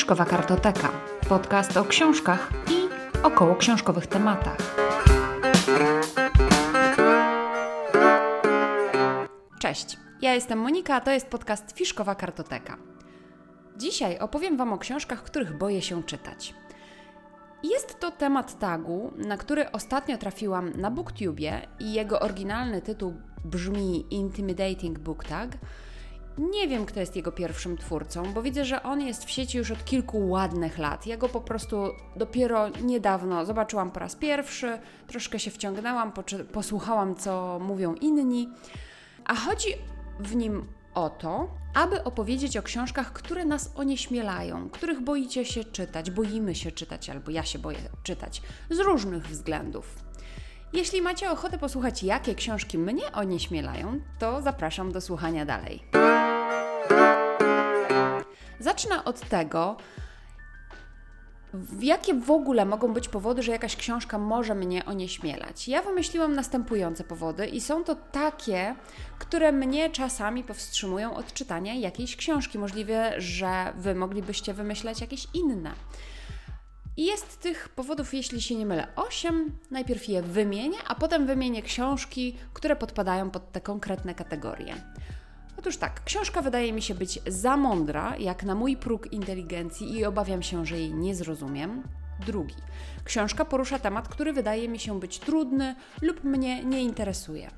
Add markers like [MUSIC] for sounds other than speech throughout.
Fiszkowa Kartoteka. Podcast o książkach i około książkowych tematach. Cześć, ja jestem Monika, a to jest podcast Fiszkowa Kartoteka. Dzisiaj opowiem Wam o książkach, których boję się czytać. Jest to temat tagu, na który ostatnio trafiłam na BookTubie i jego oryginalny tytuł brzmi Intimidating Book Tag. Nie wiem, kto jest jego pierwszym twórcą, bo widzę, że on jest w sieci już od kilku ładnych lat. Ja go po prostu dopiero niedawno zobaczyłam po raz pierwszy, troszkę się wciągnęłam, posłuchałam, co mówią inni. A chodzi w nim o to, aby opowiedzieć o książkach, które nas onieśmielają, których boicie się czytać, boimy się czytać, albo ja się boję czytać z różnych względów. Jeśli macie ochotę posłuchać, jakie książki mnie onieśmielają, to zapraszam do słuchania dalej. Zacznę od tego, Jakie w ogóle mogą być powody, że jakaś książka może mnie onieśmielać? Ja wymyśliłam następujące powody i są to takie, które mnie czasami powstrzymują od czytania jakiejś książki. Możliwe, że Wy moglibyście wymyślać jakieś inne. I jest tych powodów, jeśli się nie mylę, 8. Najpierw je wymienię, a potem wymienię książki, które podpadają pod te konkretne kategorie. Otóż tak, książka wydaje mi się być za mądra, jak na mój próg inteligencji i obawiam się, że jej nie zrozumiem. Drugi. Książka porusza temat, który wydaje mi się być trudny lub mnie nie interesuje.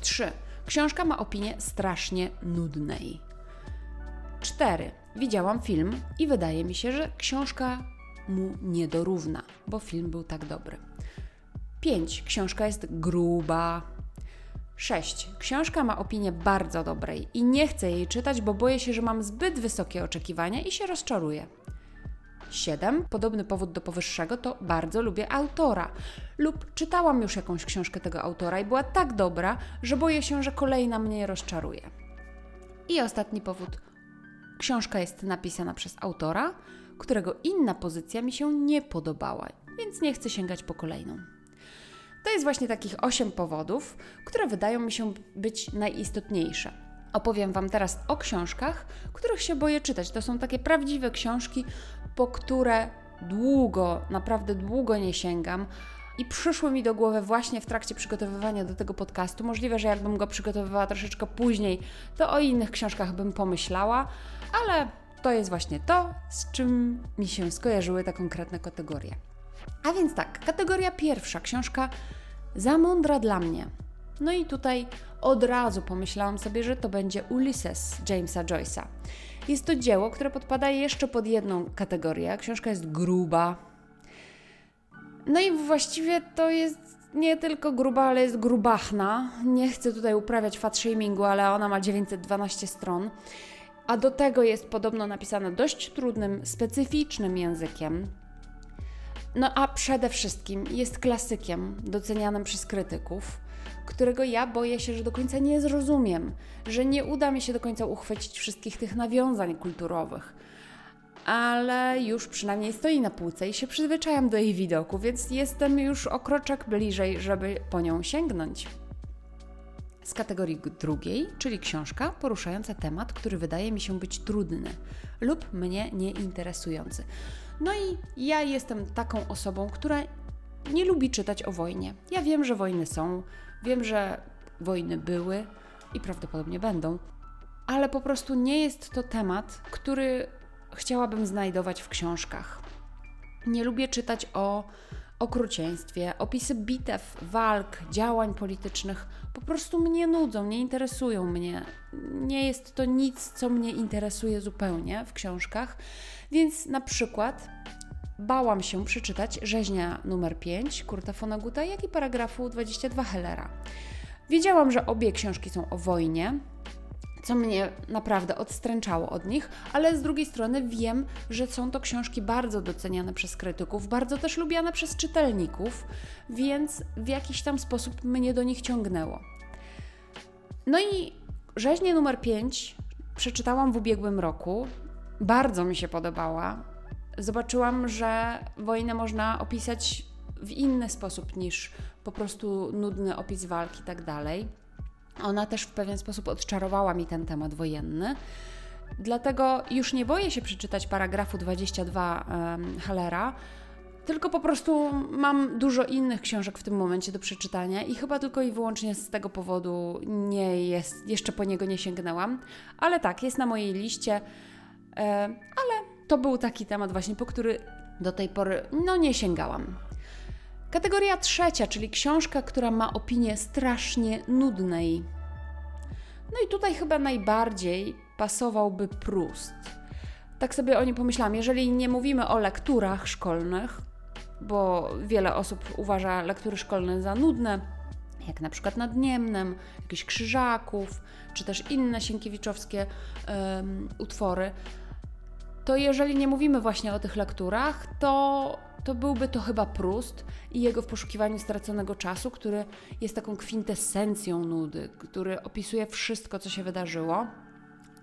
Trzy. Książka ma opinię strasznie nudnej. Cztery. Widziałam film i wydaje mi się, że książka mu nie dorówna, bo film był tak dobry. 5. Książka jest gruba, 6. Książka ma opinię bardzo dobrej i nie chcę jej czytać, bo boję się, że mam zbyt wysokie oczekiwania i się rozczaruję. 7. Podobny powód do powyższego to bardzo lubię autora lub czytałam już jakąś książkę tego autora i była tak dobra, że boję się, że kolejna mnie rozczaruje. I ostatni powód. Książka jest napisana przez autora, którego inna pozycja mi się nie podobała, więc nie chcę sięgać po kolejną. To jest właśnie takich 8 powodów, które wydają mi się być najistotniejsze. Opowiem Wam teraz o książkach, których się boję czytać. To są takie prawdziwe książki, po które długo, naprawdę długo nie sięgam. I przyszły mi do głowy właśnie w trakcie przygotowywania do tego podcastu. Możliwe, że jakbym go przygotowywała troszeczkę później, to o innych książkach bym pomyślała, ale to jest właśnie to, z czym mi się skojarzyły te konkretne kategorie. A więc tak, kategoria pierwsza, książka za mądra dla mnie. No i tutaj od razu pomyślałam sobie, że to będzie Ulysses Jamesa Joyce'a. Jest to dzieło, które podpada jeszcze pod jedną kategorię. Książka jest gruba. No i właściwie to jest nie tylko gruba, ale jest grubachna. Nie chcę tutaj uprawiać fat shamingu, ale ona ma 912 stron. A do tego jest podobno napisana dość trudnym, specyficznym językiem. No a przede wszystkim jest klasykiem docenianym przez krytyków, którego ja boję się, że do końca nie zrozumiem, że nie uda mi się do końca uchwycić wszystkich tych nawiązań kulturowych. Ale już przynajmniej stoi na półce i się przyzwyczajam do jej widoku, więc jestem już o kroczek bliżej, żeby po nią sięgnąć. Z kategorii drugiej, czyli książka poruszająca temat, który wydaje mi się być trudny lub mnie nieinteresujący. No i ja jestem taką osobą, która nie lubi czytać o wojnie. Ja wiem, że wojny są, wiem, że wojny były i prawdopodobnie będą, ale po prostu nie jest to temat, który chciałabym znajdować w książkach. Nie lubię czytać o okrucieństwie, opisy bitew, walk, działań politycznych po prostu mnie nudzą, nie interesują mnie. Nie jest to nic, co mnie interesuje zupełnie w książkach. Więc na przykład bałam się przeczytać rzeźnia numer 5 Kurta Fonaguta, jak i paragrafu 22 Hellera. Wiedziałam, że obie książki są o wojnie, co mnie naprawdę odstręczało od nich, ale z drugiej strony wiem, że są to książki bardzo doceniane przez krytyków, bardzo też lubiane przez czytelników, więc w jakiś tam sposób mnie do nich ciągnęło. No i rzeźnię numer 5 przeczytałam w ubiegłym roku. Bardzo mi się podobała. Zobaczyłam, że wojnę można opisać w inny sposób niż po prostu nudny opis walki i tak dalej. Ona też w pewien sposób odczarowała mi ten temat wojenny. Dlatego już nie boję się przeczytać paragrafu 22 um, Hallera, tylko po prostu mam dużo innych książek w tym momencie do przeczytania i chyba tylko i wyłącznie z tego powodu nie jest, jeszcze po niego nie sięgnęłam. Ale tak, jest na mojej liście, ale to był taki temat właśnie, po który do tej pory no nie sięgałam. Kategoria trzecia, czyli książka, która ma opinię strasznie nudnej. No i tutaj chyba najbardziej pasowałby Proust. Tak sobie o nim pomyślałam. Jeżeli nie mówimy o lekturach szkolnych, bo wiele osób uważa lektury szkolne za nudne, jak na przykład nad Niemnem, jakichś Krzyżaków, czy też inne sienkiewiczowskie utwory, to jeżeli nie mówimy właśnie o tych lekturach, to, to byłby to chyba Prust i jego w poszukiwaniu straconego czasu, który jest taką kwintesencją nudy, który opisuje wszystko, co się wydarzyło.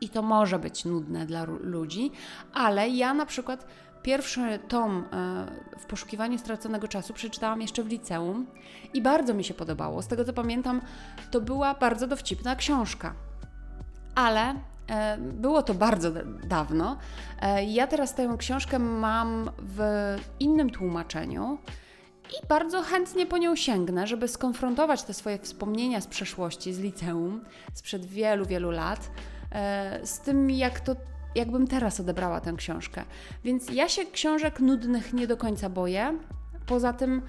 I to może być nudne dla ludzi, ale ja na przykład pierwszy tom e, w poszukiwaniu straconego czasu przeczytałam jeszcze w liceum i bardzo mi się podobało. Z tego co pamiętam, to była bardzo dowcipna książka. Ale było to bardzo dawno. E, ja teraz tę książkę mam w innym tłumaczeniu. I bardzo chętnie po nią sięgnę, żeby skonfrontować te swoje wspomnienia z przeszłości, z liceum, sprzed wielu, wielu lat, z tym, jak to jakbym teraz odebrała tę książkę. Więc ja się książek nudnych nie do końca boję. Poza tym,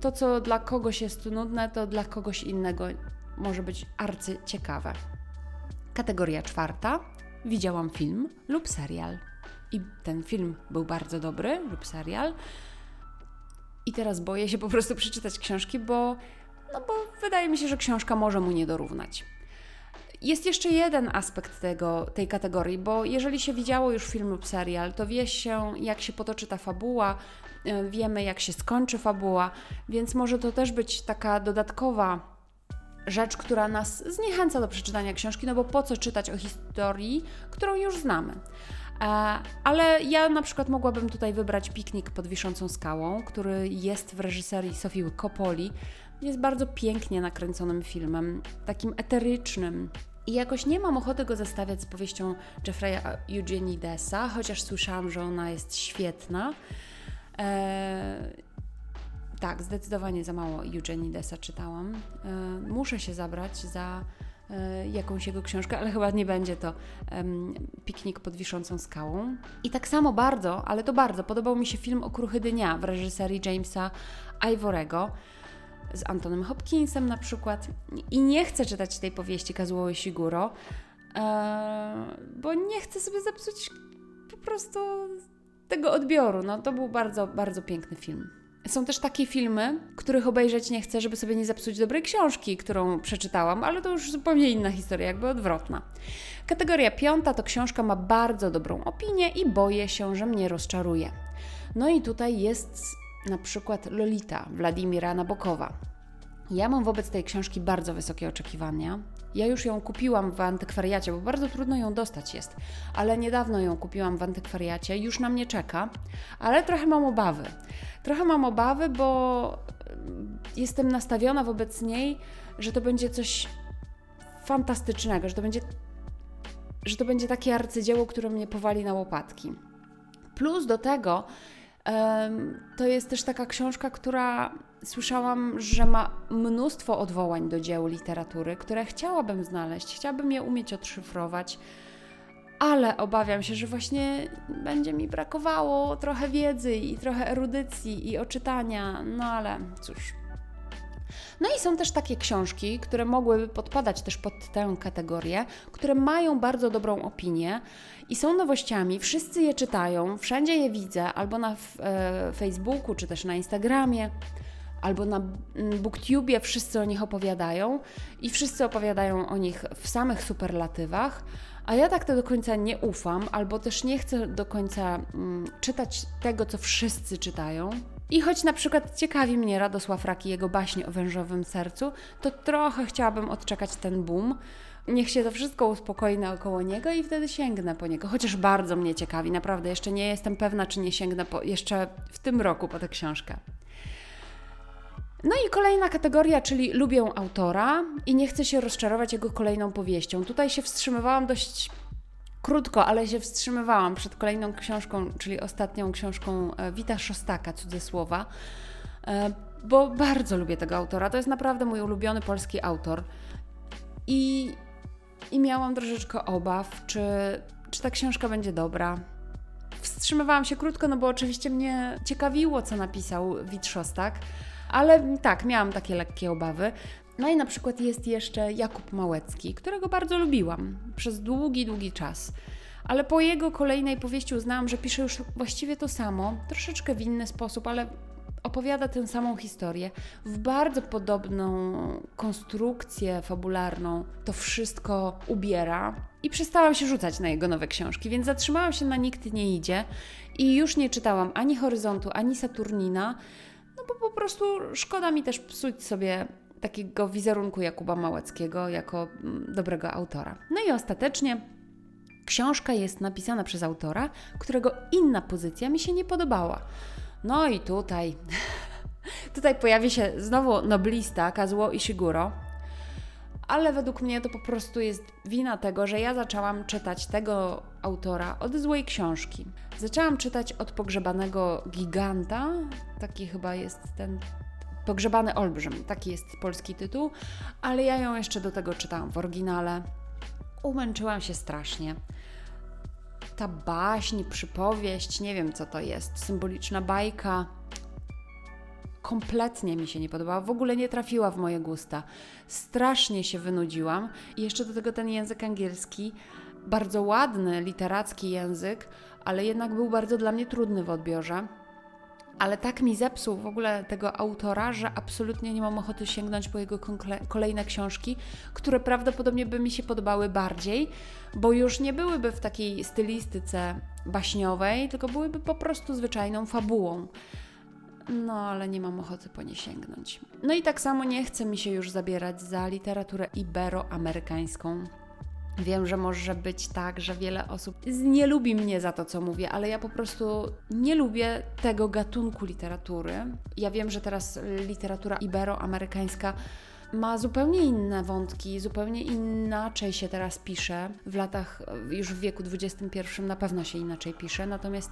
to co dla kogoś jest nudne, to dla kogoś innego może być arcyciekawe. Kategoria czwarta. Widziałam film lub serial. I ten film był bardzo dobry, lub serial. I teraz boję się po prostu przeczytać książki, bo, no bo wydaje mi się, że książka może mu nie dorównać. Jest jeszcze jeden aspekt tego, tej kategorii, bo jeżeli się widziało już film lub serial, to wie się, jak się potoczy ta fabuła, e, wiemy, jak się skończy fabuła, więc może to też być taka dodatkowa rzecz, która nas zniechęca do przeczytania książki, no bo po co czytać o historii, którą już znamy. E, ale ja na przykład mogłabym tutaj wybrać Piknik pod wiszącą skałą, który jest w reżyserii Sofii Coppoli. Jest bardzo pięknie nakręconym filmem, takim eterycznym, i jakoś nie mam ochoty go zestawiać z powieścią Jeffrey'a Eugenidesa, chociaż słyszałam, że ona jest świetna. Eee, tak, zdecydowanie za mało Eugenidesa czytałam. Eee, muszę się zabrać za e, jakąś jego książkę, ale chyba nie będzie to Piknik pod wiszącą skałą. I tak samo bardzo, ale to bardzo, podobał mi się film Okruchy Dnia w reżyserii Jamesa Ivorego z Antonem Hopkinsem na przykład. I nie chcę czytać tej powieści Kazuo Ishiguro, e, bo nie chcę sobie zepsuć po prostu tego odbioru. No, to był bardzo, bardzo piękny film. Są też takie filmy, których obejrzeć nie chcę, żeby sobie nie zepsuć dobrej książki, którą przeczytałam, ale to już zupełnie inna historia, jakby odwrotna. Kategoria piąta to książka ma bardzo dobrą opinię i boję się, że mnie rozczaruje. No i tutaj jest na przykład Lolita Władimira Nabokowa. Ja mam wobec tej książki bardzo wysokie oczekiwania. Ja już ją kupiłam w antykwariacie, bo bardzo trudno ją dostać jest, ale niedawno ją kupiłam w antykwariacie, już na mnie czeka, ale trochę mam obawy. Trochę mam obawy, bo jestem nastawiona wobec niej, że to będzie coś fantastycznego, że to będzie, że to będzie takie arcydzieło, które mnie powali na łopatki. Plus do tego to jest też taka książka, która słyszałam, że ma mnóstwo odwołań do dzieł literatury, które chciałabym znaleźć, chciałabym je umieć odszyfrować, ale obawiam się, że właśnie będzie mi brakowało trochę wiedzy i trochę erudycji i oczytania, no ale cóż. No i są też takie książki, które mogłyby podpadać też pod tę kategorię, które mają bardzo dobrą opinię i są nowościami, wszyscy je czytają, wszędzie je widzę, albo na e, Facebooku, czy też na Instagramie, albo na mm, Booktubie wszyscy o nich opowiadają i wszyscy opowiadają o nich w samych superlatywach, a ja tak to do końca nie ufam, albo też nie chcę do końca mm, czytać tego, co wszyscy czytają, i choć na przykład ciekawi mnie Radosław Rak i jego baśnie o wężowym sercu, to trochę chciałabym odczekać ten boom. Niech się to wszystko uspokoi naokoło niego i wtedy sięgnę po niego. Chociaż bardzo mnie ciekawi, naprawdę jeszcze nie jestem pewna, czy nie sięgnę po, jeszcze w tym roku po tę książkę. No i kolejna kategoria, czyli lubię autora i nie chcę się rozczarować jego kolejną powieścią. Tutaj się wstrzymywałam dość Krótko, ale się wstrzymywałam przed kolejną książką, czyli ostatnią książką e, Wita Szostaka, cudze słowa, e, bo bardzo lubię tego autora. To jest naprawdę mój ulubiony polski autor. I, i miałam troszeczkę obaw, czy, czy ta książka będzie dobra. Wstrzymywałam się krótko, no bo oczywiście mnie ciekawiło, co napisał Wit Szostak, ale tak, miałam takie lekkie obawy. No i na przykład jest jeszcze Jakub Małecki, którego bardzo lubiłam przez długi, długi czas. Ale po jego kolejnej powieści uznałam, że pisze już właściwie to samo, troszeczkę w inny sposób, ale opowiada tę samą historię w bardzo podobną konstrukcję fabularną. To wszystko ubiera i przestałam się rzucać na jego nowe książki, więc zatrzymałam się na Nikt nie idzie i już nie czytałam ani Horyzontu, ani Saturnina, no bo po prostu szkoda mi też psuć sobie takiego wizerunku Jakuba Małeckiego jako mm, dobrego autora. No i ostatecznie książka jest napisana przez autora, którego inna pozycja mi się nie podobała. No i tutaj, [LAUGHS] tutaj pojawi się znowu noblista Kazuo Ishiguro, ale według mnie to po prostu jest wina tego, że ja zaczęłam czytać tego autora od złej książki. Zaczęłam czytać od pogrzebanego giganta, taki chyba jest ten Pogrzebany Olbrzym, taki jest polski tytuł, ale ja ją jeszcze do tego czytałam w oryginale. Umęczyłam się strasznie. Ta baśń, przypowieść, nie wiem co to jest, symboliczna bajka, kompletnie mi się nie podobała, w ogóle nie trafiła w moje gusta. Strasznie się wynudziłam i jeszcze do tego ten język angielski, bardzo ładny, literacki język, ale jednak był bardzo dla mnie trudny w odbiorze ale tak mi zepsuł w ogóle tego autora, że absolutnie nie mam ochoty sięgnąć po jego kolejne książki, które prawdopodobnie by mi się podobały bardziej, bo już nie byłyby w takiej stylistyce baśniowej, tylko byłyby po prostu zwyczajną fabułą. No, ale nie mam ochoty po nie sięgnąć. No i tak samo nie chce mi się już zabierać za literaturę iberoamerykańską. Wiem, że może być tak, że wiele osób nie lubi mnie za to, co mówię, ale ja po prostu nie lubię tego gatunku literatury. Ja wiem, że teraz literatura iberoamerykańska ma zupełnie inne wątki, zupełnie inaczej się teraz pisze. W latach, już w wieku XXI na pewno się inaczej pisze, natomiast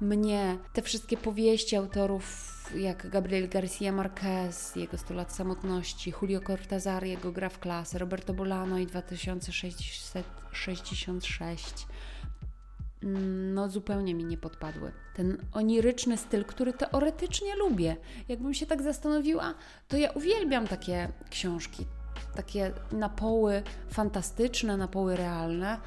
mnie te wszystkie powieści autorów jak Gabriel Garcia Marquez, jego 100 lat samotności, Julio Cortázar, jego gra w klasę, Roberto Bolano i 2666 mm, no zupełnie mi nie podpadły. Ten oniryczny styl, który teoretycznie lubię. Jakbym się tak zastanowiła, to ja uwielbiam takie książki, takie napoły fantastyczne, napoły realne,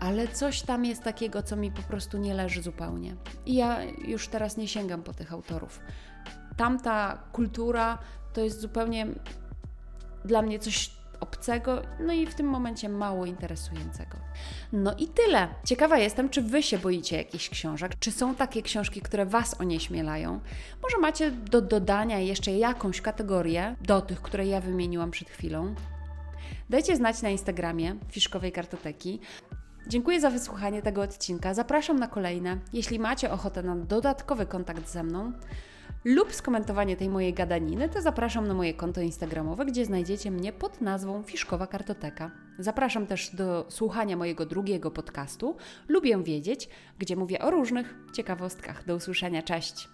ale coś tam jest takiego, co mi po prostu nie leży zupełnie. I ja już teraz nie sięgam po tych autorów tamta kultura to jest zupełnie dla mnie coś obcego, no i w tym momencie mało interesującego. No i tyle. Ciekawa jestem, czy Wy się boicie jakichś książek? Czy są takie książki, które Was onieśmielają? Może macie do dodania jeszcze jakąś kategorię do tych, które ja wymieniłam przed chwilą? Dajcie znać na Instagramie Fiszkowej Kartoteki. Dziękuję za wysłuchanie tego odcinka. Zapraszam na kolejne. Jeśli macie ochotę na dodatkowy kontakt ze mną, lub skomentowanie tej mojej gadaniny, to zapraszam na moje konto Instagramowe, gdzie znajdziecie mnie pod nazwą Fiszkowa Kartoteka. Zapraszam też do słuchania mojego drugiego podcastu Lubię Wiedzieć, gdzie mówię o różnych ciekawostkach. Do usłyszenia, cześć!